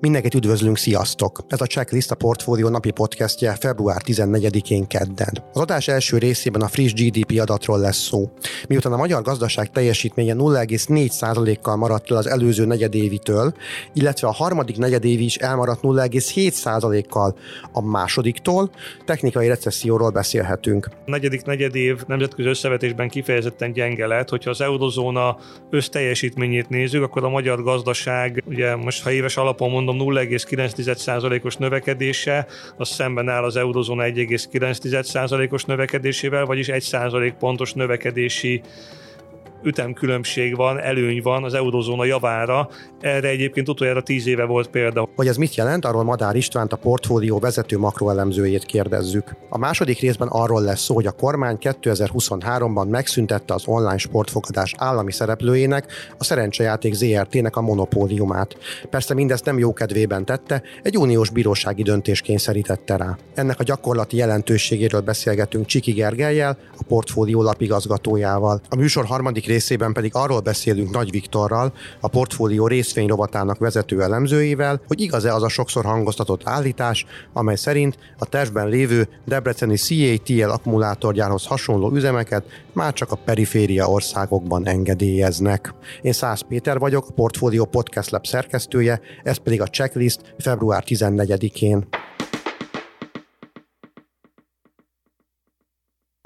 Mindenkit üdvözlünk, sziasztok! Ez a Checklist a Portfólió napi podcastje február 14-én kedden. Az adás első részében a friss GDP adatról lesz szó. Miután a magyar gazdaság teljesítménye 0,4%-kal maradt el az előző negyedévitől, illetve a harmadik negyedévi is elmaradt 0,7%-kal a másodiktól, technikai recesszióról beszélhetünk. A negyedik negyedév nemzetközi összevetésben kifejezetten gyenge lett, hogyha az eurozóna összteljesítményét nézzük, akkor a magyar gazdaság, ugye most ha éves alapon mondom, mondom 0,9%-os növekedése, az szemben áll az eurozóna 1,9%-os növekedésével, vagyis 1% pontos növekedési ütemkülönbség van, előny van az eurozóna javára. Erre egyébként utoljára tíz éve volt példa. Hogy ez mit jelent, arról Madár Istvánt a portfólió vezető makroelemzőjét kérdezzük. A második részben arról lesz szó, hogy a kormány 2023-ban megszüntette az online sportfogadás állami szereplőjének, a szerencsejáték ZRT-nek a monopóliumát. Persze mindezt nem jó kedvében tette, egy uniós bírósági döntés kényszerítette rá. Ennek a gyakorlati jelentőségéről beszélgetünk Csiki Gergelyel, a portfólió lapigazgatójával. A műsor harmadik részében pedig arról beszélünk Nagy Viktorral, a portfólió részvényrovatának vezető elemzőjével, hogy igaz-e az a sokszor hangoztatott állítás, amely szerint a tervben lévő debreceni CATL akkumulátorgyárhoz hasonló üzemeket már csak a periféria országokban engedélyeznek. Én Szász Péter vagyok, a Portfólió Podcast Lab szerkesztője, ez pedig a checklist február 14-én.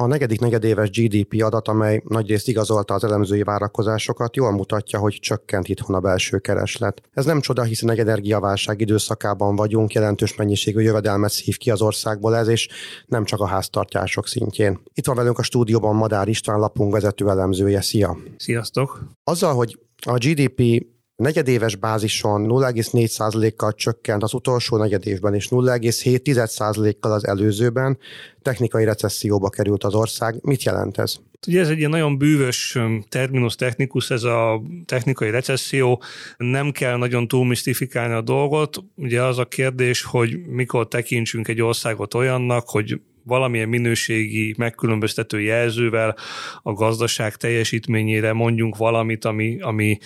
A negyedik negyedéves GDP adat, amely nagyrészt igazolta az elemzői várakozásokat, jól mutatja, hogy csökkent itthon a belső kereslet. Ez nem csoda, hiszen egy energiaválság időszakában vagyunk, jelentős mennyiségű jövedelmet szív ki az országból ez, és nem csak a háztartások szintjén. Itt van velünk a stúdióban Madár István lapunk vezető elemzője. Szia! Sziasztok! Azzal, hogy a GDP negyedéves bázison 0,4%-kal csökkent az utolsó negyedévben, és 0,7%-kal az előzőben technikai recesszióba került az ország. Mit jelent ez? Ugye ez egy ilyen nagyon bűvös terminus technikus, ez a technikai recesszió. Nem kell nagyon túl misztifikálni a dolgot. Ugye az a kérdés, hogy mikor tekintsünk egy országot olyannak, hogy valamilyen minőségi megkülönböztető jelzővel a gazdaság teljesítményére mondjunk valamit, ami, ami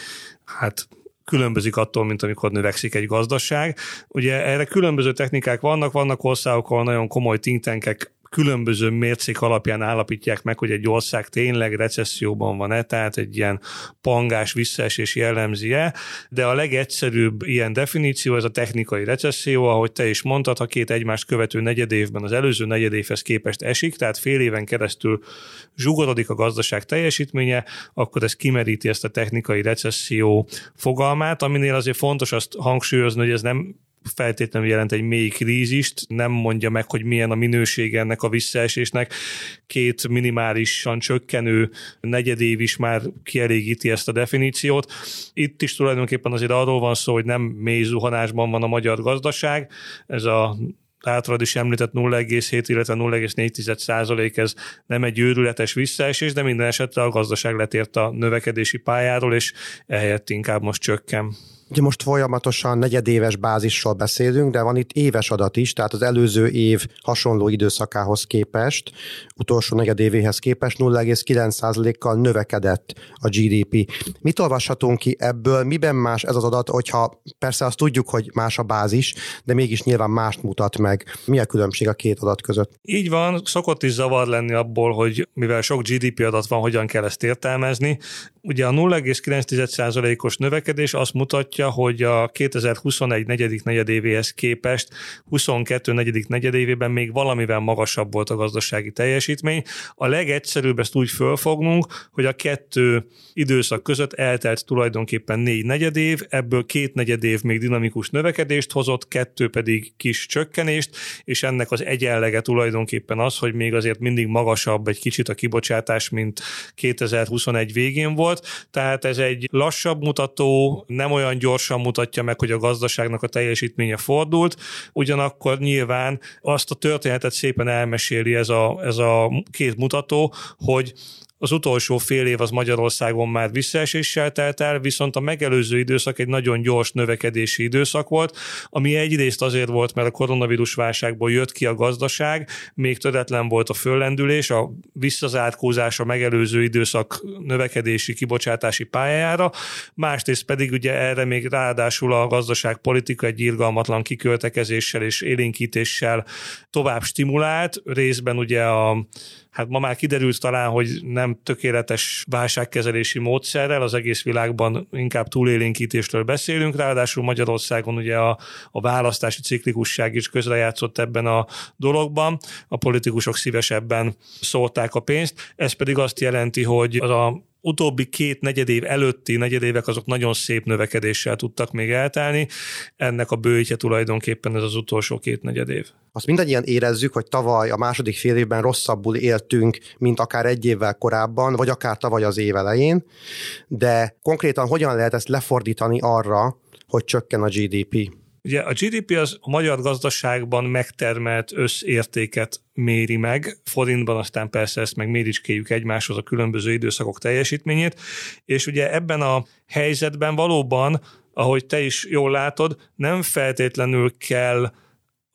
hát különbözik attól, mint amikor növekszik egy gazdaság. Ugye erre különböző technikák vannak, vannak országok, ahol nagyon komoly think különböző mércék alapján állapítják meg, hogy egy ország tényleg recesszióban van-e, tehát egy ilyen pangás visszaesés jellemzi-e, de a legegyszerűbb ilyen definíció ez a technikai recesszió, ahogy te is mondtad, ha két egymást követő negyedévben az előző negyedévhez képest esik, tehát fél éven keresztül zsugorodik a gazdaság teljesítménye, akkor ez kimeríti ezt a technikai recesszió fogalmát, aminél azért fontos azt hangsúlyozni, hogy ez nem feltétlenül jelent egy mély krízist, nem mondja meg, hogy milyen a minősége ennek a visszaesésnek. Két minimálisan csökkenő negyedév is már kielégíti ezt a definíciót. Itt is tulajdonképpen azért arról van szó, hogy nem mély zuhanásban van a magyar gazdaság. Ez a általad is említett 0,7, illetve 0,4 százalék, ez nem egy őrületes visszaesés, de minden esetre a gazdaság letért a növekedési pályáról, és ehelyett inkább most csökken. Ugye most folyamatosan negyedéves bázisról beszélünk, de van itt éves adat is, tehát az előző év hasonló időszakához képest, utolsó negyedévéhez képest 0,9%-kal növekedett a GDP. Mit olvashatunk ki ebből? Miben más ez az adat, hogyha persze azt tudjuk, hogy más a bázis, de mégis nyilván mást mutat meg. Mi a különbség a két adat között? Így van, szokott is zavar lenni abból, hogy mivel sok GDP adat van, hogyan kell ezt értelmezni. Ugye a 0,9%-os növekedés azt mutatja, hogy a 2021 negyedik negyedévéhez képest 22 negyedik negyedévében még valamivel magasabb volt a gazdasági teljesítmény. A legegyszerűbb ezt úgy fölfognunk, hogy a kettő időszak között eltelt tulajdonképpen négy negyedév, ebből két negyedév még dinamikus növekedést hozott, kettő pedig kis csökkenést, és ennek az egyenlege tulajdonképpen az, hogy még azért mindig magasabb egy kicsit a kibocsátás, mint 2021 végén volt, tehát ez egy lassabb mutató, nem olyan gyorsan mutatja meg, hogy a gazdaságnak a teljesítménye fordult, ugyanakkor nyilván azt a történetet szépen elmeséli ez a, ez a két mutató, hogy az utolsó fél év az Magyarországon már visszaeséssel telt el, viszont a megelőző időszak egy nagyon gyors növekedési időszak volt, ami egyrészt azért volt, mert a koronavírus válságból jött ki a gazdaság, még töretlen volt a föllendülés, a visszazárkózás a megelőző időszak növekedési, kibocsátási pályájára, másrészt pedig ugye erre még ráadásul a gazdaságpolitika egy irgalmatlan kiköltekezéssel és élénkítéssel tovább stimulált, részben ugye a hát ma már kiderült talán, hogy nem tökéletes válságkezelési módszerrel, az egész világban inkább túlélénkítésről beszélünk, ráadásul Magyarországon ugye a, a választási ciklikusság is közrejátszott ebben a dologban, a politikusok szívesebben szólták a pénzt, ez pedig azt jelenti, hogy az a utóbbi két negyedév előtti negyedévek azok nagyon szép növekedéssel tudtak még eltelni. Ennek a bőjtje tulajdonképpen ez az utolsó két negyedév. Azt mindannyian érezzük, hogy tavaly a második fél évben rosszabbul éltünk, mint akár egy évvel korábban, vagy akár tavaly az év elején, de konkrétan hogyan lehet ezt lefordítani arra, hogy csökken a GDP? Ugye a GDP az a magyar gazdaságban megtermelt összértéket méri meg, forintban aztán persze ezt meg méricskéjük egymáshoz a különböző időszakok teljesítményét, és ugye ebben a helyzetben valóban, ahogy te is jól látod, nem feltétlenül kell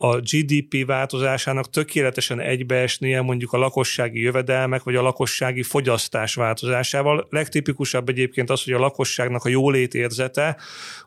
a GDP változásának tökéletesen egybeesnie mondjuk a lakossági jövedelmek vagy a lakossági fogyasztás változásával. Legtipikusabb egyébként az, hogy a lakosságnak a jólét érzete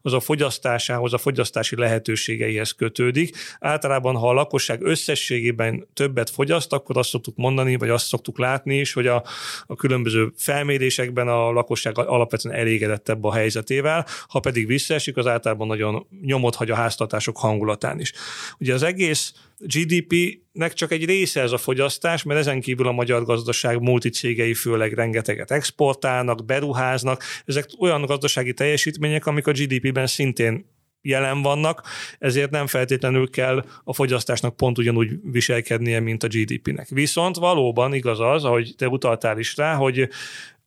az a fogyasztásához, a fogyasztási lehetőségeihez kötődik. Általában, ha a lakosság összességében többet fogyaszt, akkor azt szoktuk mondani, vagy azt szoktuk látni is, hogy a, a különböző felmérésekben a lakosság alapvetően elégedettebb a helyzetével, ha pedig visszaesik, az általában nagyon nyomot hagy a háztartások hangulatán is. Ugye az egész GDP-nek csak egy része ez a fogyasztás, mert ezen kívül a magyar gazdaság multicégei főleg rengeteget exportálnak, beruháznak. Ezek olyan gazdasági teljesítmények, amik a GDP-ben szintén jelen vannak, ezért nem feltétlenül kell a fogyasztásnak pont ugyanúgy viselkednie, mint a GDP-nek. Viszont valóban igaz az, ahogy te utaltál is rá, hogy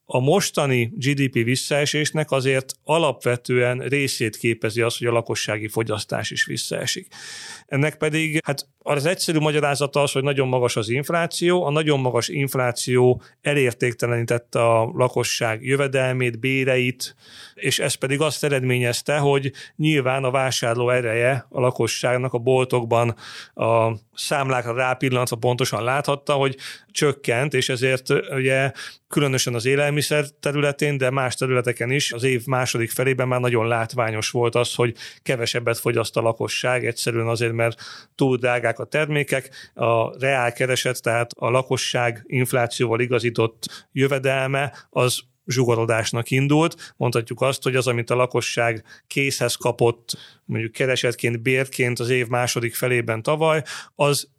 a mostani GDP visszaesésnek azért alapvetően részét képezi az, hogy a lakossági fogyasztás is visszaesik. Ennek pedig, hát az egyszerű magyarázata az, hogy nagyon magas az infláció, a nagyon magas infláció elértéktelenítette a lakosság jövedelmét, béreit, és ez pedig azt eredményezte, hogy nyilván a vásárló ereje a lakosságnak a boltokban a számlákra rápillantva pontosan láthatta, hogy csökkent, és ezért ugye különösen az élelmiszer területén, de más területeken is az év második felében már nagyon látványos volt az, hogy kevesebbet fogyaszt a lakosság, egyszerűen azért, mert túl drágák a termékek, a reál kereset, tehát a lakosság inflációval igazított jövedelme, az zsugorodásnak indult. Mondhatjuk azt, hogy az, amit a lakosság készhez kapott, mondjuk keresetként, bérként az év második felében tavaly, az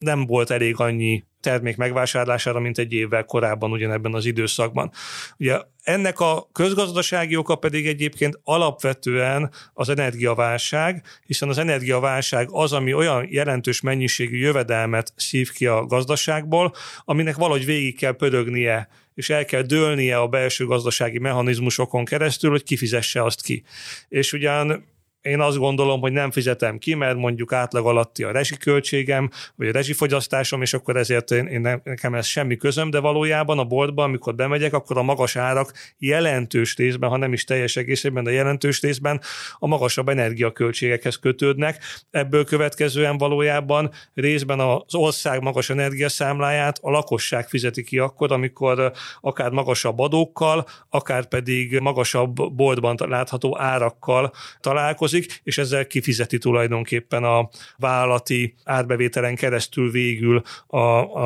nem volt elég annyi termék megvásárlására, mint egy évvel korábban ugyanebben az időszakban. Ugye ennek a közgazdasági oka pedig egyébként alapvetően az energiaválság, hiszen az energiaválság az, ami olyan jelentős mennyiségű jövedelmet szív ki a gazdaságból, aminek valahogy végig kell pörögnie és el kell dőlnie a belső gazdasági mechanizmusokon keresztül, hogy kifizesse azt ki. És ugyan én azt gondolom, hogy nem fizetem ki, mert mondjuk átlag alatti a rezsiköltségem, vagy a rezsifogyasztásom, és akkor ezért én, én nem, nekem ez semmi közöm, de valójában a boltban, amikor bemegyek, akkor a magas árak jelentős részben, ha nem is teljes egészében, de jelentős részben a magasabb energiaköltségekhez kötődnek. Ebből következően valójában részben az ország magas energiaszámláját a lakosság fizeti ki akkor, amikor akár magasabb adókkal, akár pedig magasabb boltban látható árakkal találkozik, dolgozik, és ezzel kifizeti tulajdonképpen a vállalati árbevételen keresztül végül a,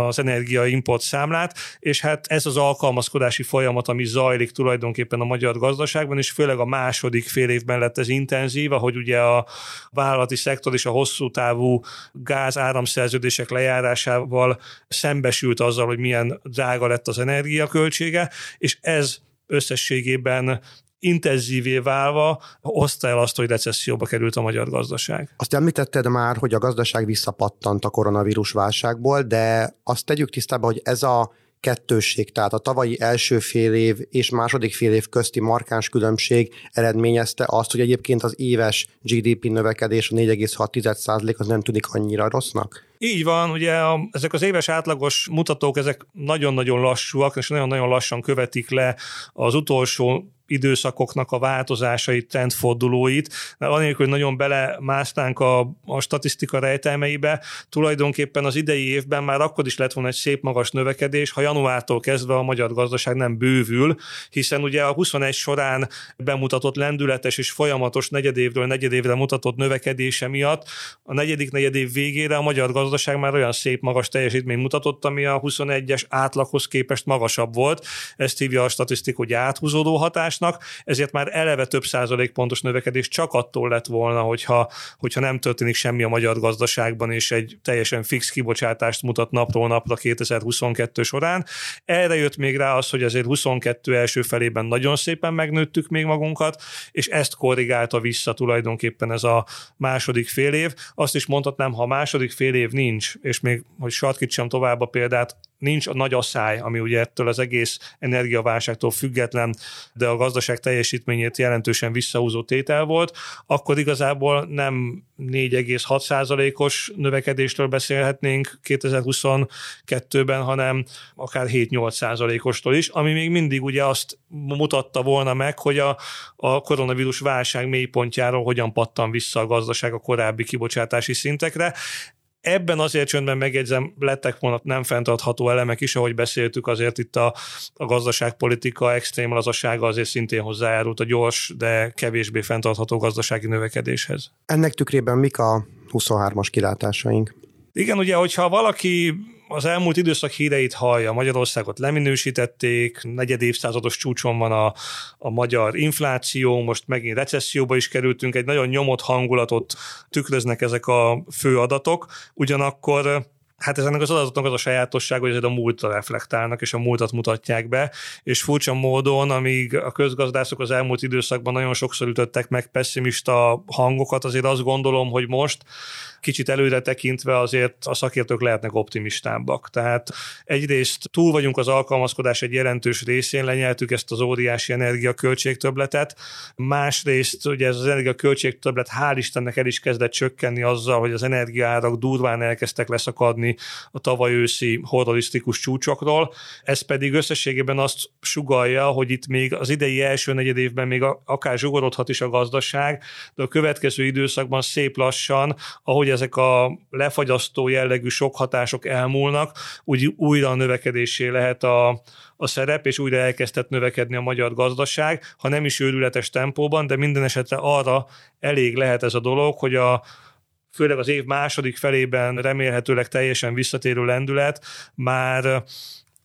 az energia import számlát, és hát ez az alkalmazkodási folyamat, ami zajlik tulajdonképpen a magyar gazdaságban, és főleg a második fél évben lett ez intenzív, ahogy ugye a vállalati szektor és a hosszú távú gáz áramszerződések lejárásával szembesült azzal, hogy milyen drága lett az energiaköltsége, és ez összességében intenzívé válva hozta el azt, hogy recesszióba került a magyar gazdaság. Azt említetted már, hogy a gazdaság visszapattant a koronavírus válságból, de azt tegyük tisztába, hogy ez a kettősség, tehát a tavalyi első fél év és második fél év közti markáns különbség eredményezte azt, hogy egyébként az éves GDP növekedés a 4,6% az nem tűnik annyira rossznak? Így van, ugye a, ezek az éves átlagos mutatók, ezek nagyon-nagyon lassúak, és nagyon-nagyon lassan követik le az utolsó időszakoknak a változásait, trendfordulóit, mert anélkül, hogy nagyon belemásznánk a, a statisztika rejtelmeibe, tulajdonképpen az idei évben már akkor is lett volna egy szép magas növekedés, ha januártól kezdve a magyar gazdaság nem bővül, hiszen ugye a 21 során bemutatott lendületes és folyamatos negyedévről negyedévre mutatott növekedése miatt a negyedik negyedév végére a magyar gazdaság már olyan szép magas teljesítményt mutatott, ami a 21-es átlaghoz képest magasabb volt. Ezt hívja a statisztika, hogy áthúzódó hatás, kibocsátásnak, ezért már eleve több százalékpontos növekedés csak attól lett volna, hogyha, hogyha nem történik semmi a magyar gazdaságban, és egy teljesen fix kibocsátást mutat napról napra 2022 során. Erre jött még rá az, hogy azért 22 első felében nagyon szépen megnőttük még magunkat, és ezt korrigálta vissza tulajdonképpen ez a második fél év. Azt is mondhatnám, ha a második fél év nincs, és még, hogy sarkítsam tovább a példát, nincs a nagy asszály, ami ugye ettől az egész energiaválságtól független, de a gazdaság teljesítményét jelentősen visszahúzó tétel volt, akkor igazából nem 4,6%-os növekedésről beszélhetnénk 2022-ben, hanem akár 7-8%-ostól is, ami még mindig ugye azt mutatta volna meg, hogy a, a koronavírus válság mélypontjáról hogyan pattan vissza a gazdaság a korábbi kibocsátási szintekre. Ebben azért csöndben megjegyzem, lettek volna nem fenntartható elemek is, ahogy beszéltük, azért itt a, a gazdaságpolitika extrém lazasága azért szintén hozzájárult a gyors, de kevésbé fenntartható gazdasági növekedéshez. Ennek tükrében mik a 23-as kilátásaink? Igen, ugye, hogyha valaki az elmúlt időszak híreit hallja, Magyarországot leminősítették, negyed évszázados csúcson van a, a magyar infláció, most megint recesszióba is kerültünk, egy nagyon nyomott hangulatot tükröznek ezek a fő adatok, ugyanakkor Hát ez ennek az adatoknak az a sajátosság, hogy ezért a múltra reflektálnak, és a múltat mutatják be, és furcsa módon, amíg a közgazdászok az elmúlt időszakban nagyon sokszor ütöttek meg pessimista hangokat, azért azt gondolom, hogy most kicsit előre tekintve azért a szakértők lehetnek optimistábbak. Tehát egyrészt túl vagyunk az alkalmazkodás egy jelentős részén, lenyeltük ezt az óriási energiaköltségtöbletet, másrészt ugye ez az energiaköltségtöblet hál' Istennek el is kezdett csökkenni azzal, hogy az energiaárak durván elkezdtek leszakadni a tavaly őszi horrorisztikus csúcsokról. Ez pedig összességében azt sugalja, hogy itt még az idei első negyed évben még akár zsugorodhat is a gazdaság, de a következő időszakban szép lassan, ahogy ezek a lefagyasztó jellegű sok hatások elmúlnak, úgy újra a növekedésé lehet a, a szerep, és újra elkezdett növekedni a magyar gazdaság, ha nem is őrületes tempóban, de minden esetre arra elég lehet ez a dolog, hogy a főleg az év második felében remélhetőleg teljesen visszatérő lendület már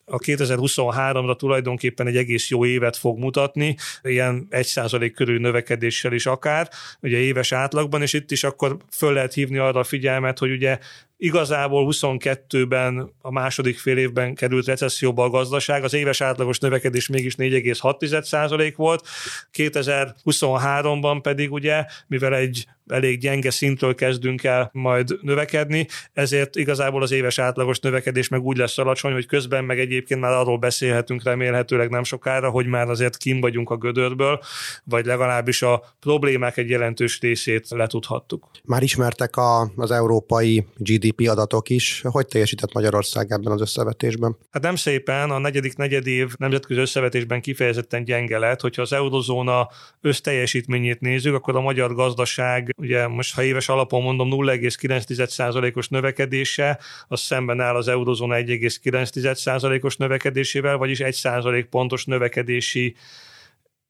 a 2023-ra tulajdonképpen egy egész jó évet fog mutatni, ilyen 1% körül növekedéssel is akár, ugye éves átlagban, és itt is akkor föl lehet hívni arra a figyelmet, hogy ugye Igazából 22-ben, a második fél évben került recesszióba a gazdaság, az éves átlagos növekedés mégis 4,6% volt, 2023-ban pedig ugye, mivel egy elég gyenge szintről kezdünk el majd növekedni, ezért igazából az éves átlagos növekedés meg úgy lesz alacsony, hogy közben meg egyébként már arról beszélhetünk remélhetőleg nem sokára, hogy már azért kim vagyunk a gödörből, vagy legalábbis a problémák egy jelentős részét letudhattuk. Már ismertek a, az európai GDP GDP adatok is. Hogy teljesített Magyarország ebben az összevetésben? Hát nem szépen, a negyedik negyedév nemzetközi összevetésben kifejezetten gyenge lett. Hogyha az eurozóna összteljesítményét nézzük, akkor a magyar gazdaság, ugye most ha éves alapon mondom 0,9%-os növekedése, az szemben áll az eurozóna 1,9%-os növekedésével, vagyis 1% pontos növekedési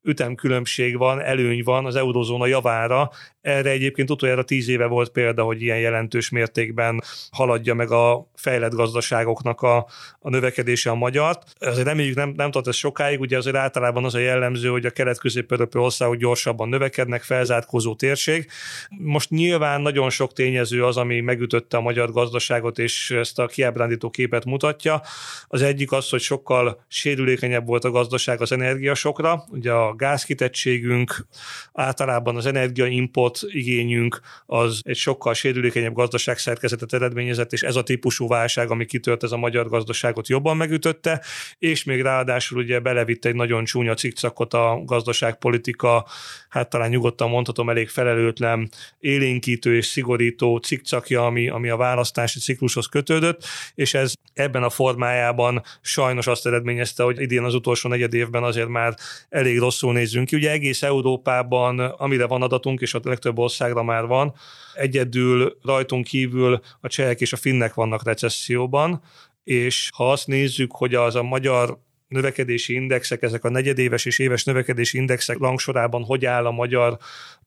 ütemkülönbség van, előny van az eurozóna javára. Erre egyébként utoljára tíz éve volt példa, hogy ilyen jelentős mértékben haladja meg a fejlett gazdaságoknak a, a növekedése a magyart. Azért reméljük nem, nem tart ez sokáig, ugye azért általában az a jellemző, hogy a kelet-közép országok gyorsabban növekednek, felzárkózó térség. Most nyilván nagyon sok tényező az, ami megütötte a magyar gazdaságot, és ezt a kiábrándító képet mutatja. Az egyik az, hogy sokkal sérülékenyebb volt a gazdaság az energiasokra. Ugye a gázkitettségünk, általában az energiaimport export igényünk az egy sokkal sérülékenyebb gazdaságszerkezetet eredményezett, és ez a típusú válság, ami kitört, ez a magyar gazdaságot jobban megütötte, és még ráadásul ugye belevitte egy nagyon csúnya cikcakot a gazdaságpolitika, hát talán nyugodtan mondhatom, elég felelőtlen, élénkítő és szigorító cikcakja, ami, ami a választási ciklushoz kötődött, és ez ebben a formájában sajnos azt eredményezte, hogy idén az utolsó negyed évben azért már elég rosszul nézzünk ki. Ugye egész Európában, amire van adatunk, és a legtöbb országra már van, egyedül rajtunk kívül a csehek és a finnek vannak recesszióban, és ha azt nézzük, hogy az a magyar növekedési indexek, ezek a negyedéves és éves növekedési indexek langsorában hogy áll a magyar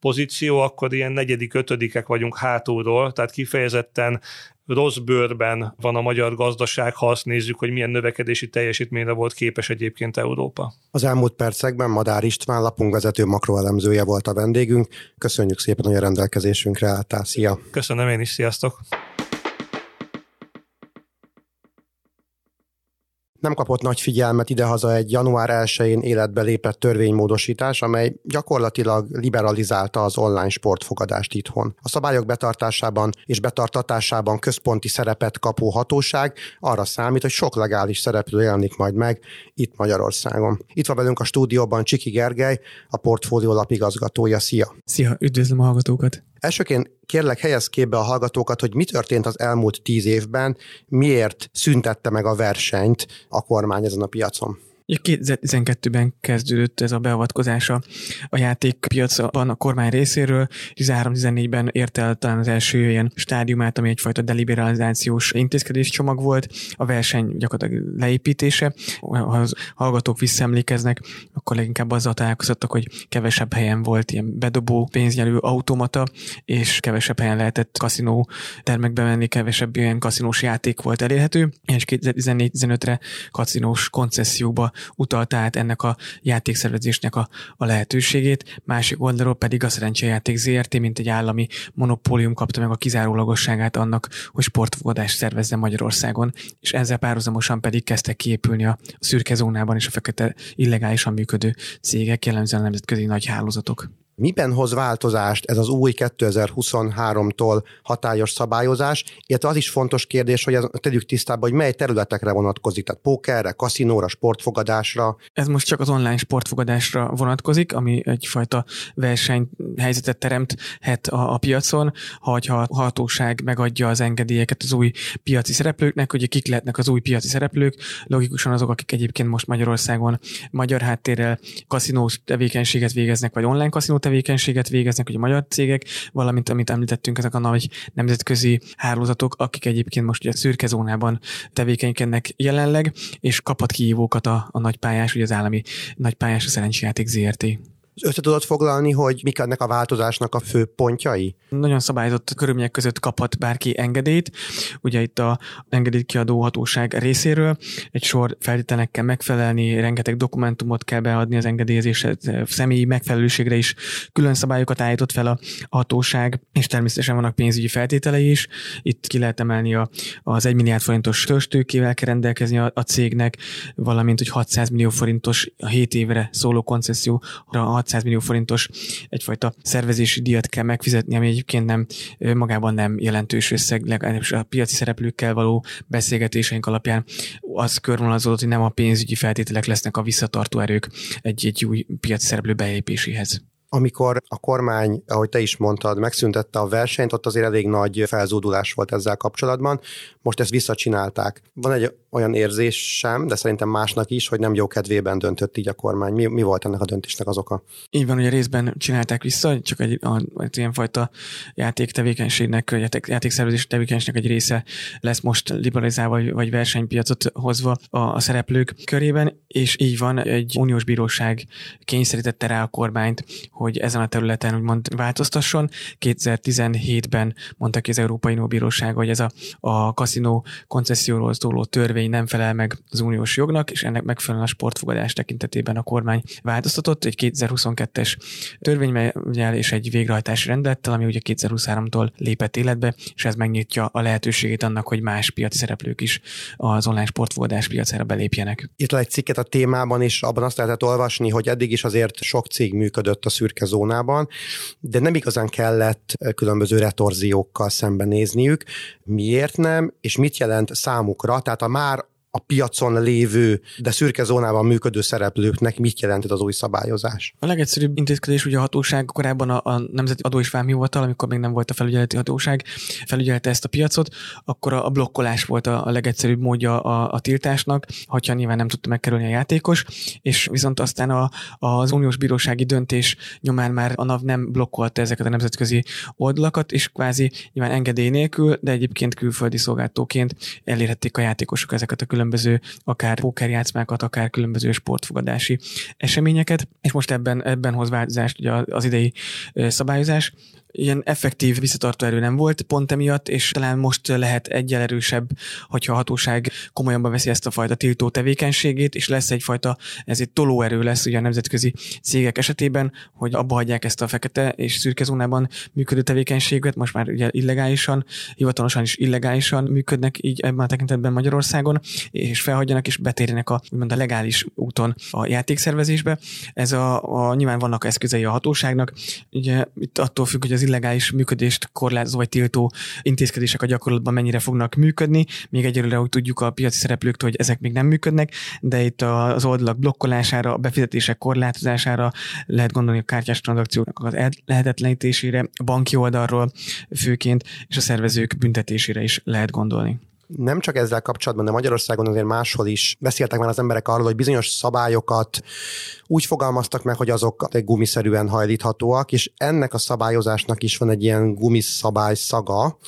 pozíció, akkor ilyen negyedik, ötödikek vagyunk hátulról, tehát kifejezetten rossz bőrben van a magyar gazdaság, ha azt nézzük, hogy milyen növekedési teljesítményre volt képes egyébként Európa. Az elmúlt percekben Madár István lapunk vezető makroelemzője volt a vendégünk. Köszönjük szépen, hogy a rendelkezésünkre álltál. Szia! Köszönöm én is, sziasztok! Nem kapott nagy figyelmet idehaza egy január 1-én életbe lépett törvénymódosítás, amely gyakorlatilag liberalizálta az online sportfogadást itthon. A szabályok betartásában és betartatásában központi szerepet kapó hatóság arra számít, hogy sok legális szereplő jelenik majd meg itt Magyarországon. Itt van velünk a stúdióban Csiki Gergely, a portfólió lapigazgatója. Szia! Szia, üdvözlöm a hallgatókat! Elsőként kérlek helyez képbe a hallgatókat, hogy mi történt az elmúlt tíz évben, miért szüntette meg a versenyt a kormány ezen a piacon. 2012-ben kezdődött ez a beavatkozása a játékpiacban a kormány részéről, 13-14-ben érte el talán az első ilyen stádiumát, ami egyfajta deliberalizációs intézkedéscsomag volt, a verseny gyakorlatilag leépítése. Ha az hallgatók visszaemlékeznek, akkor leginkább azzal találkozottak, hogy kevesebb helyen volt ilyen bedobó pénznyelő automata, és kevesebb helyen lehetett kaszinó termekbe menni, kevesebb ilyen kaszinós játék volt elérhető, és 2014-15-re kaszinós koncesszióba utalta át ennek a játékszervezésnek a, a lehetőségét, másik oldalról pedig a szerencsejáték ZRT, mint egy állami monopólium kapta meg a kizárólagosságát annak, hogy sportfogadást szervezzen Magyarországon, és ezzel párhuzamosan pedig kezdtek kiépülni a szürke zónában és a fekete illegálisan működő cégek, jellemzően a nemzetközi nagy hálózatok. Miben hoz változást ez az új 2023-tól hatályos szabályozás, illetve az is fontos kérdés, hogy ez, tegyük tisztába, hogy mely területekre vonatkozik, tehát pókerre, kaszinóra, sportfogadásra. Ez most csak az online sportfogadásra vonatkozik, ami egyfajta versenyhelyzetet teremthet a, a piacon, ha a hatóság megadja az engedélyeket az új piaci szereplőknek, hogy kik lehetnek az új piaci szereplők, logikusan azok, akik egyébként most Magyarországon magyar háttérrel kaszinós tevékenységet végeznek, vagy online kaszinó tevékenységet végeznek, ugye magyar cégek, valamint amit említettünk, ezek a nagy nemzetközi hálózatok, akik egyébként most ugye szürke zónában tevékenykednek jelenleg, és kapat kihívókat a, a nagypályás, ugye az állami nagypályás szerencsejáték ZRT. Össze tudod foglalni, hogy mik ennek a változásnak a fő pontjai? Nagyon szabályozott körülmények között kaphat bárki engedélyt. Ugye itt a engedélyt kiadó hatóság részéről egy sor feltételnek kell megfelelni, rengeteg dokumentumot kell beadni az engedélyezésre, személyi megfelelőségre is külön szabályokat állított fel a hatóság, és természetesen vannak pénzügyi feltételei is. Itt ki lehet emelni a, az 1 milliárd forintos törstőkével kell rendelkezni a, a cégnek, valamint, hogy 600 millió forintos a 7 évre szóló koncesszióra 600 millió forintos egyfajta szervezési díjat kell megfizetni, ami egyébként nem magában nem jelentős összeg, legalábbis a piaci szereplőkkel való beszélgetéseink alapján az körvonalazódott, hogy nem a pénzügyi feltételek lesznek a visszatartó erők egy, egy új piaci szereplő belépéséhez amikor a kormány, ahogy te is mondtad, megszüntette a versenyt, ott azért elég nagy felzúdulás volt ezzel kapcsolatban. Most ezt visszacsinálták. Van egy olyan érzésem, de szerintem másnak is, hogy nem jó kedvében döntött így a kormány. Mi, mi volt ennek a döntésnek az oka? Így van, ugye részben csinálták vissza, csak egy, a, egy ilyenfajta játéktevékenységnek, játék, játékszervezés tevékenységnek egy része lesz most liberalizálva, vagy, vagy versenypiacot hozva a, a szereplők körében, és így van, egy uniós bíróság kényszerítette rá a kormányt, hogy ezen a területen úgymond változtasson. 2017-ben mondta ki az Európai Unió Bíróság, hogy ez a, a kaszinó koncesszióról szóló törvény törvény nem felel meg az uniós jognak, és ennek megfelelően a sportfogadás tekintetében a kormány változtatott egy 2022-es törvényel és egy végrehajtási rendelettel, ami ugye 2023-tól lépett életbe, és ez megnyitja a lehetőségét annak, hogy más piaci szereplők is az online sportfogadás piacára belépjenek. Itt egy cikket a témában, és abban azt lehetett olvasni, hogy eddig is azért sok cég működött a szürke zónában, de nem igazán kellett különböző retorziókkal szembenézniük. Miért nem, és mit jelent számukra? Tehát a már a piacon lévő, de szürke zónában működő szereplőknek mit jelentett az új szabályozás? A legegyszerűbb intézkedés ugye a hatóság korábban a, a Nemzeti Adó és Vámhivatal, amikor még nem volt a felügyeleti hatóság, felügyelte ezt a piacot, akkor a, a blokkolás volt a, a legegyszerűbb módja a, a tiltásnak, hogyha nyilván nem tudta megkerülni a játékos, és viszont aztán a, az uniós bírósági döntés nyomán már a NAV nem blokkolta ezeket a nemzetközi oldalakat, és kvázi nyilván engedély nélkül, de egyébként külföldi szolgáltóként elérhették a játékosok ezeket a különböző különböző akár pókerjátszmákat, akár különböző sportfogadási eseményeket, és most ebben, ebben hoz változást ugye az idei szabályozás, ilyen effektív visszatartó erő nem volt pont emiatt, és talán most lehet egyel erősebb, hogyha a hatóság komolyan veszi ezt a fajta tiltó tevékenységét, és lesz egyfajta, ez egy tolóerő lesz ugye a nemzetközi cégek esetében, hogy abba hagyják ezt a fekete és szürke zónában működő tevékenységet, most már ugye illegálisan, hivatalosan is illegálisan működnek így ebben a tekintetben Magyarországon, és felhagyjanak és betérjenek a, úgymond a legális úton a játékszervezésbe. Ez a, a nyilván vannak eszközei a hatóságnak, ugye itt attól függ, hogy az az illegális működést korlátozó vagy tiltó intézkedések a gyakorlatban mennyire fognak működni. Még egyelőre úgy tudjuk a piaci szereplőktől, hogy ezek még nem működnek, de itt az oldalak blokkolására, a befizetések korlátozására lehet gondolni a kártyás tranzakcióknak az lehetetlenítésére, a banki oldalról főként, és a szervezők büntetésére is lehet gondolni nem csak ezzel kapcsolatban, de Magyarországon azért máshol is beszéltek már az emberek arról, hogy bizonyos szabályokat úgy fogalmaztak meg, hogy azok gumiszerűen hajlíthatóak, és ennek a szabályozásnak is van egy ilyen gumiszabály szaga.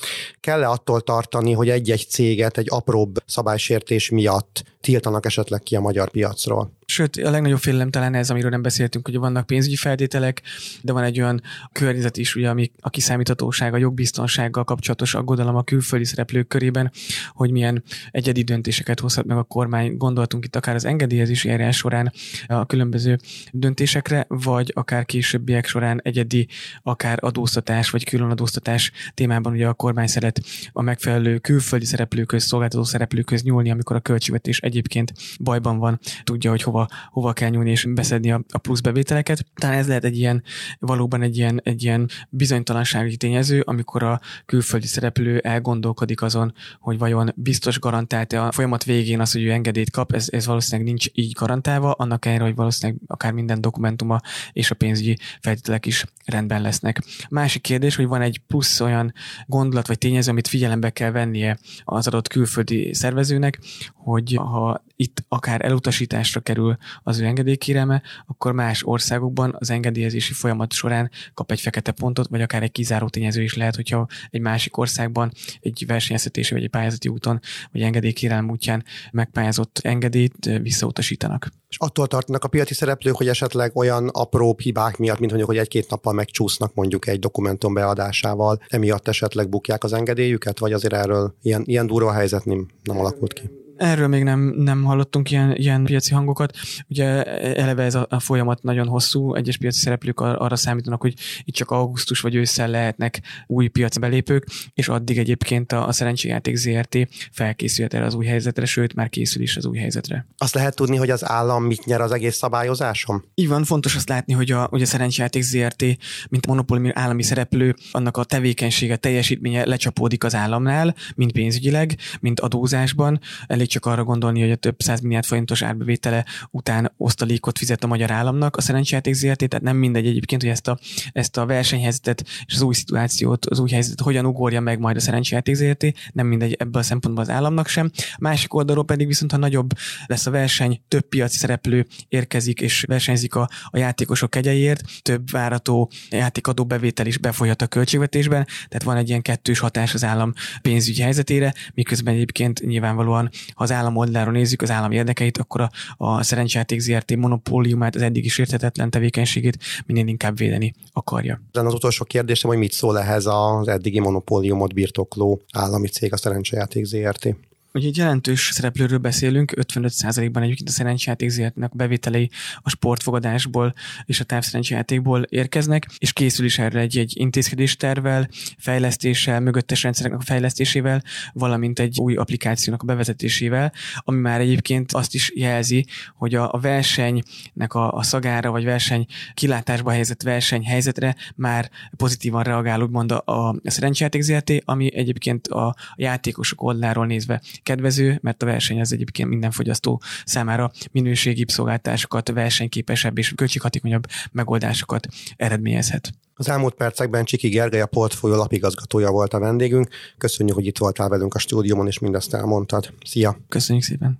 Kell-e attól tartani, hogy egy-egy céget egy apróbb szabálysértés miatt tiltanak esetleg ki a magyar piacról? Sőt, a legnagyobb félelem talán ez, amiről nem beszéltünk, hogy vannak pénzügyi feltételek, de van egy olyan környezet is, ugye, ami a kiszámíthatóság, a jogbiztonsággal kapcsolatos aggodalom a külföldi szereplők körében, hogy milyen egyedi döntéseket hozhat meg a kormány. Gondoltunk itt akár az engedélyezési eljárás során a különböző döntésekre, vagy akár későbbiek során egyedi, akár adóztatás, vagy külön adóztatás témában ugye a kormány szeret a megfelelő külföldi szereplőköz, szolgáltató szereplőköz nyúlni, amikor a költségvetés egyébként bajban van, tudja, hogy hova, hova kell nyúlni és beszedni a, a plusz bevételeket. Talán ez lehet egy ilyen, valóban egy ilyen, egy ilyen bizonytalansági tényező, amikor a külföldi szereplő elgondolkodik azon, hogy vajon biztos garantált-e a folyamat végén az, hogy ő engedélyt kap, ez, ez valószínűleg nincs így garantálva, annak ellenére, hogy valószínűleg akár minden dokumentuma és a pénzügyi feltételek is rendben lesznek. Másik kérdés, hogy van egy plusz olyan gondolat vagy tényező, amit figyelembe kell vennie az adott külföldi szervezőnek, hogy ha itt akár elutasításra kerül az ő engedélykérelme, akkor más országokban az engedélyezési folyamat során kap egy fekete pontot, vagy akár egy kizáró tényező is lehet, hogyha egy másik országban egy versenyeztetési vagy egy pályázati úton, vagy engedélykérelem útján megpályázott engedélyt visszautasítanak. És attól tartanak a piaci szereplők, hogy esetleg olyan apró hibák miatt, mint mondjuk, hogy egy-két nappal megcsúsznak mondjuk egy dokumentum beadásával, emiatt esetleg bukják az engedélyüket, vagy azért erről ilyen, ilyen durva helyzet nem, nem alakult ki? Erről még nem, nem hallottunk ilyen, ilyen piaci hangokat. Ugye eleve ez a, a folyamat nagyon hosszú, egyes piaci szereplők ar, arra számítanak, hogy itt csak augusztus vagy ősszel lehetnek új piaci belépők, és addig egyébként a, a Szerencséjáték ZRT felkészülhet erre az új helyzetre, sőt már készül is az új helyzetre. Azt lehet tudni, hogy az állam mit nyer az egész szabályozáson? Így van, fontos azt látni, hogy a, hogy a Szerencséjáték ZRT, mint monopólium állami szereplő, annak a tevékenysége, teljesítménye lecsapódik az államnál, mint pénzügyileg, mint adózásban. Elég elég csak arra gondolni, hogy a több száz milliárd forintos árbevétele után osztalékot fizet a magyar államnak a szerencsejáték ZRT, tehát nem mindegy egyébként, hogy ezt a, ezt a versenyhelyzetet és az új szituációt, az új helyzetet hogyan ugorja meg majd a szerencsejáték ZRT, nem mindegy ebből a szempontból az államnak sem. Másik oldalról pedig viszont, ha nagyobb lesz a verseny, több piaci szereplő érkezik és versenyzik a, a játékosok kegyeiért, több várató játékadó bevétel is befolyhat a költségvetésben, tehát van egy ilyen kettős hatás az állam pénzügyi helyzetére, miközben egyébként nyilvánvalóan ha az állam oldaláról nézzük az állam érdekeit, akkor a, a szerencsejáték ZRT monopóliumát, az eddig is érthetetlen tevékenységét minél inkább védeni akarja. Az utolsó kérdésem, hogy mit szól ehhez az eddigi monopóliumot birtokló állami cég, a szerencsejáték ZRT? Ugye egy jelentős szereplőről beszélünk, 55%-ban egyébként a szerencsejáték zértnek bevételei a sportfogadásból és a távszerencsejátékból érkeznek, és készül is erre egy, egy intézkedéstervel, fejlesztéssel, mögöttes rendszereknek a fejlesztésével, valamint egy új applikációnak a bevezetésével, ami már egyébként azt is jelzi, hogy a, a versenynek a, a szagára, vagy verseny kilátásba helyezett versenyhelyzetre már pozitívan reagál, úgymond a, a szerencsejáték ZRT, ami egyébként a játékosok oldaláról nézve kedvező, mert a verseny az egyébként minden fogyasztó számára minőségibb szolgáltásokat, versenyképesebb és költséghatékonyabb megoldásokat eredményezhet. Az elmúlt percekben Csiki Gergely a portfólió lapigazgatója volt a vendégünk. Köszönjük, hogy itt voltál velünk a stúdióban, és mindezt elmondtad. Szia! Köszönjük szépen!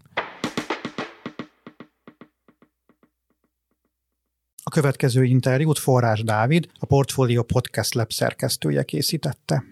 A következő interjút Forrás Dávid, a Portfolio Podcast Lab szerkesztője készítette.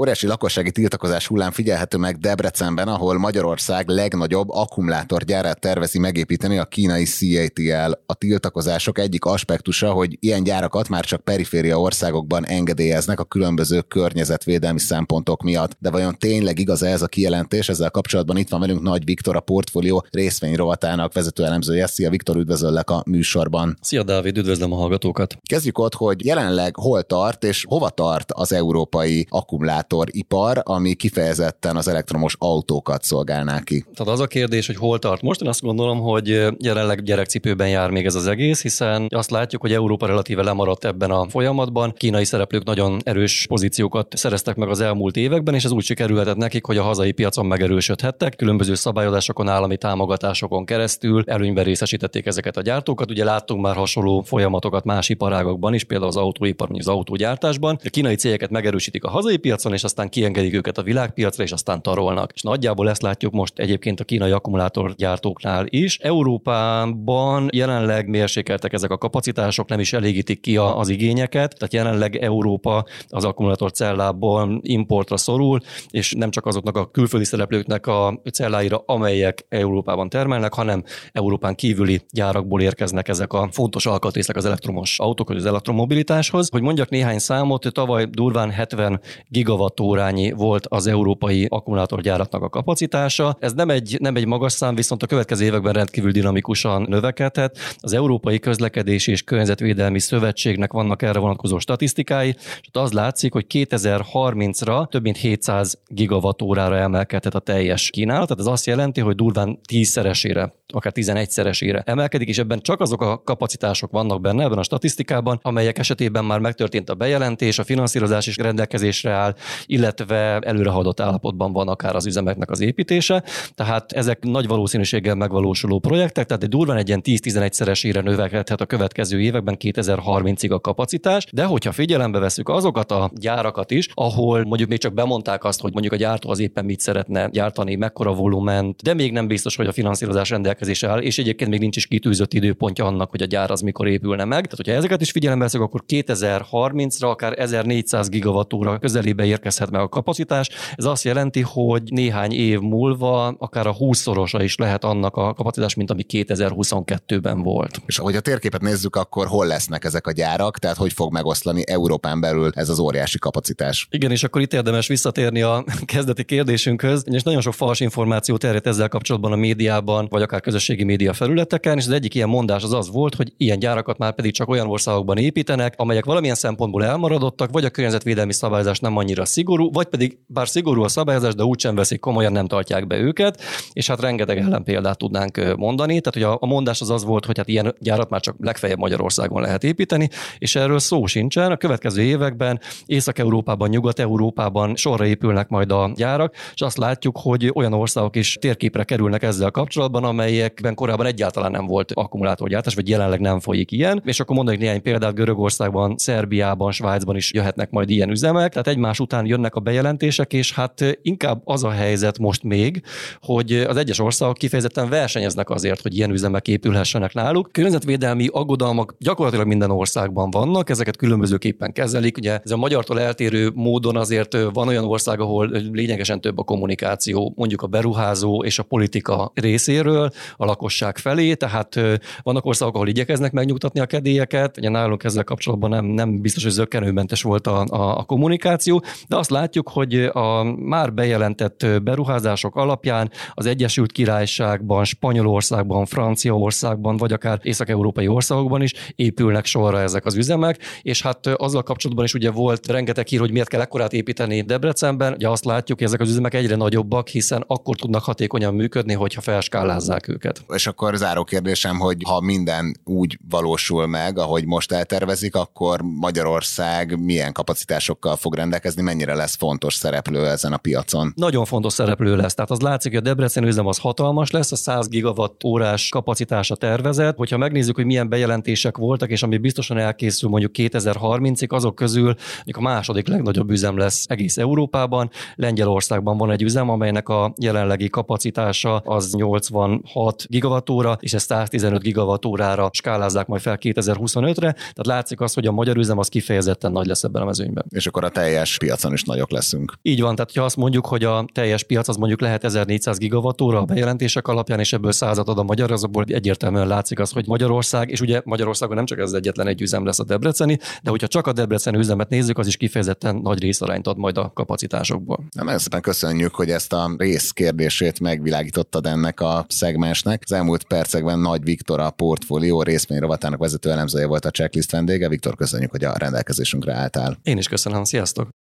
Óriási lakossági tiltakozás hullám figyelhető meg Debrecenben, ahol Magyarország legnagyobb akkumulátorgyárát tervezi megépíteni a kínai CATL. A tiltakozások egyik aspektusa, hogy ilyen gyárakat már csak periféria országokban engedélyeznek a különböző környezetvédelmi szempontok miatt. De vajon tényleg igaz ez a kijelentés? Ezzel kapcsolatban itt van velünk Nagy Viktor, a portfólió részvényrovatának vezető elemzője. Szia Viktor, üdvözöllek a műsorban. Szia Dávid, üdvözlöm a hallgatókat. Kezdjük ott, hogy jelenleg hol tart és hova tart az európai akkumulátor akkumulátoripar, ami kifejezetten az elektromos autókat szolgálná ki. Tehát az a kérdés, hogy hol tart most, én azt gondolom, hogy jelenleg gyerekcipőben jár még ez az egész, hiszen azt látjuk, hogy Európa relatíve lemaradt ebben a folyamatban. Kínai szereplők nagyon erős pozíciókat szereztek meg az elmúlt években, és ez úgy sikerülhetett nekik, hogy a hazai piacon megerősödhettek, különböző szabályozásokon, állami támogatásokon keresztül előnyben részesítették ezeket a gyártókat. Ugye láttunk már hasonló folyamatokat más iparágokban is, például az autóipar, az autógyártásban. A kínai cégeket megerősítik a hazai piacon, és aztán kiengedik őket a világpiacra, és aztán tarolnak. És nagyjából ezt látjuk most egyébként a kínai akkumulátorgyártóknál is. Európában jelenleg mérsékeltek ezek a kapacitások, nem is elégítik ki az igényeket, tehát jelenleg Európa az akkumulátor cellából importra szorul, és nem csak azoknak a külföldi szereplőknek a celláira, amelyek Európában termelnek, hanem Európán kívüli gyárakból érkeznek ezek a fontos alkatrészek az elektromos autók, az elektromobilitáshoz. Hogy mondjak néhány számot, tavaly durván 70 gigawatt gigawattórányi volt az európai akkumulátorgyáraknak a kapacitása. Ez nem egy, nem egy magas szám, viszont a következő években rendkívül dinamikusan növekedhet. Az Európai Közlekedési és Környezetvédelmi Szövetségnek vannak erre vonatkozó statisztikái, és az látszik, hogy 2030-ra több mint 700 gigawattórára emelkedhet a teljes kínálat, tehát ez azt jelenti, hogy durván 10-szeresére, akár 11-szeresére emelkedik, és ebben csak azok a kapacitások vannak benne ebben a statisztikában, amelyek esetében már megtörtént a bejelentés, a finanszírozás is rendelkezésre áll, illetve előrehaladott állapotban van akár az üzemeknek az építése. Tehát ezek nagy valószínűséggel megvalósuló projektek, tehát egy durván egy ilyen 10-11-szeresére növekedhet a következő években 2030-ig a kapacitás, de hogyha figyelembe veszük azokat a gyárakat is, ahol mondjuk még csak bemondták azt, hogy mondjuk a gyártó az éppen mit szeretne gyártani, mekkora volument, de még nem biztos, hogy a finanszírozás rendelkezésre áll, és egyébként még nincs is kitűzött időpontja annak, hogy a gyár az mikor épülne meg. Tehát, hogyha ezeket is figyelembe veszük, akkor 2030-ra akár 1400 gigawattóra közelébe érkezhet meg a kapacitás. Ez azt jelenti, hogy néhány év múlva akár a 20-szorosa is lehet annak a kapacitás, mint ami 2022-ben volt. És ahogy a térképet nézzük, akkor hol lesznek ezek a gyárak, tehát hogy fog megoszlani Európán belül ez az óriási kapacitás? Igen, és akkor itt érdemes visszatérni a kezdeti kérdésünkhöz, és nagyon sok fals információ terjedt ezzel kapcsolatban a médiában, vagy akár közösségi média felületeken, és az egyik ilyen mondás az az volt, hogy ilyen gyárakat már pedig csak olyan országokban építenek, amelyek valamilyen szempontból elmaradottak, vagy a környezetvédelmi szabályozás nem annyira annyira szigorú, vagy pedig bár szigorú a szabályozás, de úgysem veszik komolyan, nem tartják be őket, és hát rengeteg ellenpéldát tudnánk mondani. Tehát, hogy a, mondás az az volt, hogy hát ilyen gyárat már csak legfeljebb Magyarországon lehet építeni, és erről szó sincsen. A következő években Észak-Európában, Nyugat-Európában sorra épülnek majd a gyárak, és azt látjuk, hogy olyan országok is térképre kerülnek ezzel kapcsolatban, amelyekben korábban egyáltalán nem volt akkumulátorgyártás, vagy jelenleg nem folyik ilyen. És akkor mondanék néhány példát Görögországban, Szerbiában, Svájcban is jöhetnek majd ilyen üzemek. Tehát egymás után jönnek a bejelentések, és hát inkább az a helyzet most még, hogy az egyes országok kifejezetten versenyeznek azért, hogy ilyen üzemek épülhessenek náluk. Környezetvédelmi aggodalmak gyakorlatilag minden országban vannak, ezeket különbözőképpen kezelik. Ugye ez a magyartól eltérő módon azért van olyan ország, ahol lényegesen több a kommunikáció, mondjuk a beruházó és a politika részéről a lakosság felé, tehát vannak országok, ahol igyekeznek megnyugtatni a kedélyeket, ugye nálunk ezzel kapcsolatban nem, nem biztos, hogy zöggenőmentes volt a, a, a kommunikáció, De azt látjuk, hogy a már bejelentett beruházások alapján az Egyesült Királyságban, Spanyolországban, Franciaországban, vagy akár észak-európai országokban is épülnek sorra ezek az üzemek, és hát azzal kapcsolatban is ugye volt rengeteg hír, hogy miért kell ekkorát építeni Debrecenben. Ugye azt látjuk, hogy ezek az üzemek egyre nagyobbak, hiszen akkor tudnak hatékonyan működni, hogyha felskálázzák őket. És akkor záró kérdésem, hogy ha minden úgy valósul meg, ahogy most eltervezik, akkor Magyarország milyen kapacitásokkal fog rendelkezni, mennyire lesz fontos szereplő ezen a piacon? Nagyon fontos szereplő lesz. Tehát az látszik, hogy a Debrecen üzem az hatalmas lesz, a 100 gigawatt órás kapacitása tervezett. Hogyha megnézzük, hogy milyen bejelentések voltak, és ami biztosan elkészül mondjuk 2030-ig, azok közül mondjuk a második legnagyobb üzem lesz egész Európában. Lengyelországban van egy üzem, amelynek a jelenlegi kapacitása az 86 gigawattóra, és ezt 115 gigawattórára skálázzák majd fel 2025-re. Tehát látszik az, hogy a magyar üzem az kifejezetten nagy lesz ebben a mezőnyben. És akkor a teljes piacon is nagyok leszünk. Így van, tehát ha azt mondjuk, hogy a teljes piac az mondjuk lehet 1400 gigawattóra a bejelentések alapján, és ebből százat ad a magyar, azokból egyértelműen látszik az, hogy Magyarország, és ugye Magyarországon nem csak ez egyetlen egy üzem lesz a Debreceni, de hogyha csak a Debreceni üzemet nézzük, az is kifejezetten nagy részarányt ad majd a kapacitásokból. Nagyon szépen köszönjük, hogy ezt a rész kérdését megvilágítottad ennek a szegmensnek. Az elmúlt percekben Nagy Viktor a portfólió részmény rovatának vezető elemzője volt a checklist vendége. Viktor, köszönjük, hogy a rendelkezésünkre álltál. Én is köszönöm, sziasztok!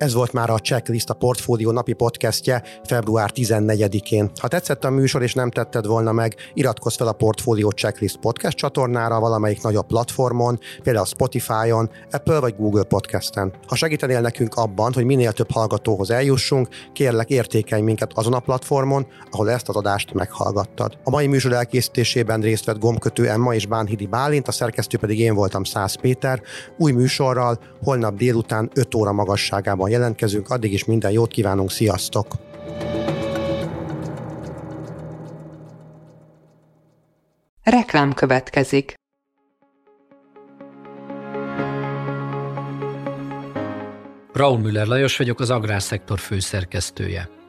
Ez volt már a Checklist, a Portfólió napi podcastje február 14-én. Ha tetszett a műsor és nem tetted volna meg, iratkozz fel a Portfólió Checklist podcast csatornára valamelyik nagyobb platformon, például Spotify-on, Apple vagy Google podcasten. Ha segítenél nekünk abban, hogy minél több hallgatóhoz eljussunk, kérlek értékelj minket azon a platformon, ahol ezt az adást meghallgattad. A mai műsor elkészítésében részt vett gombkötő Emma és Bánhidi Bálint, a szerkesztő pedig én voltam Szász Péter. Új műsorral holnap délután 5 óra magasságában jelentkezünk, addig is minden jót kívánunk, sziasztok! Reklám következik. Raúl Müller Lajos vagyok, az Agrárszektor főszerkesztője.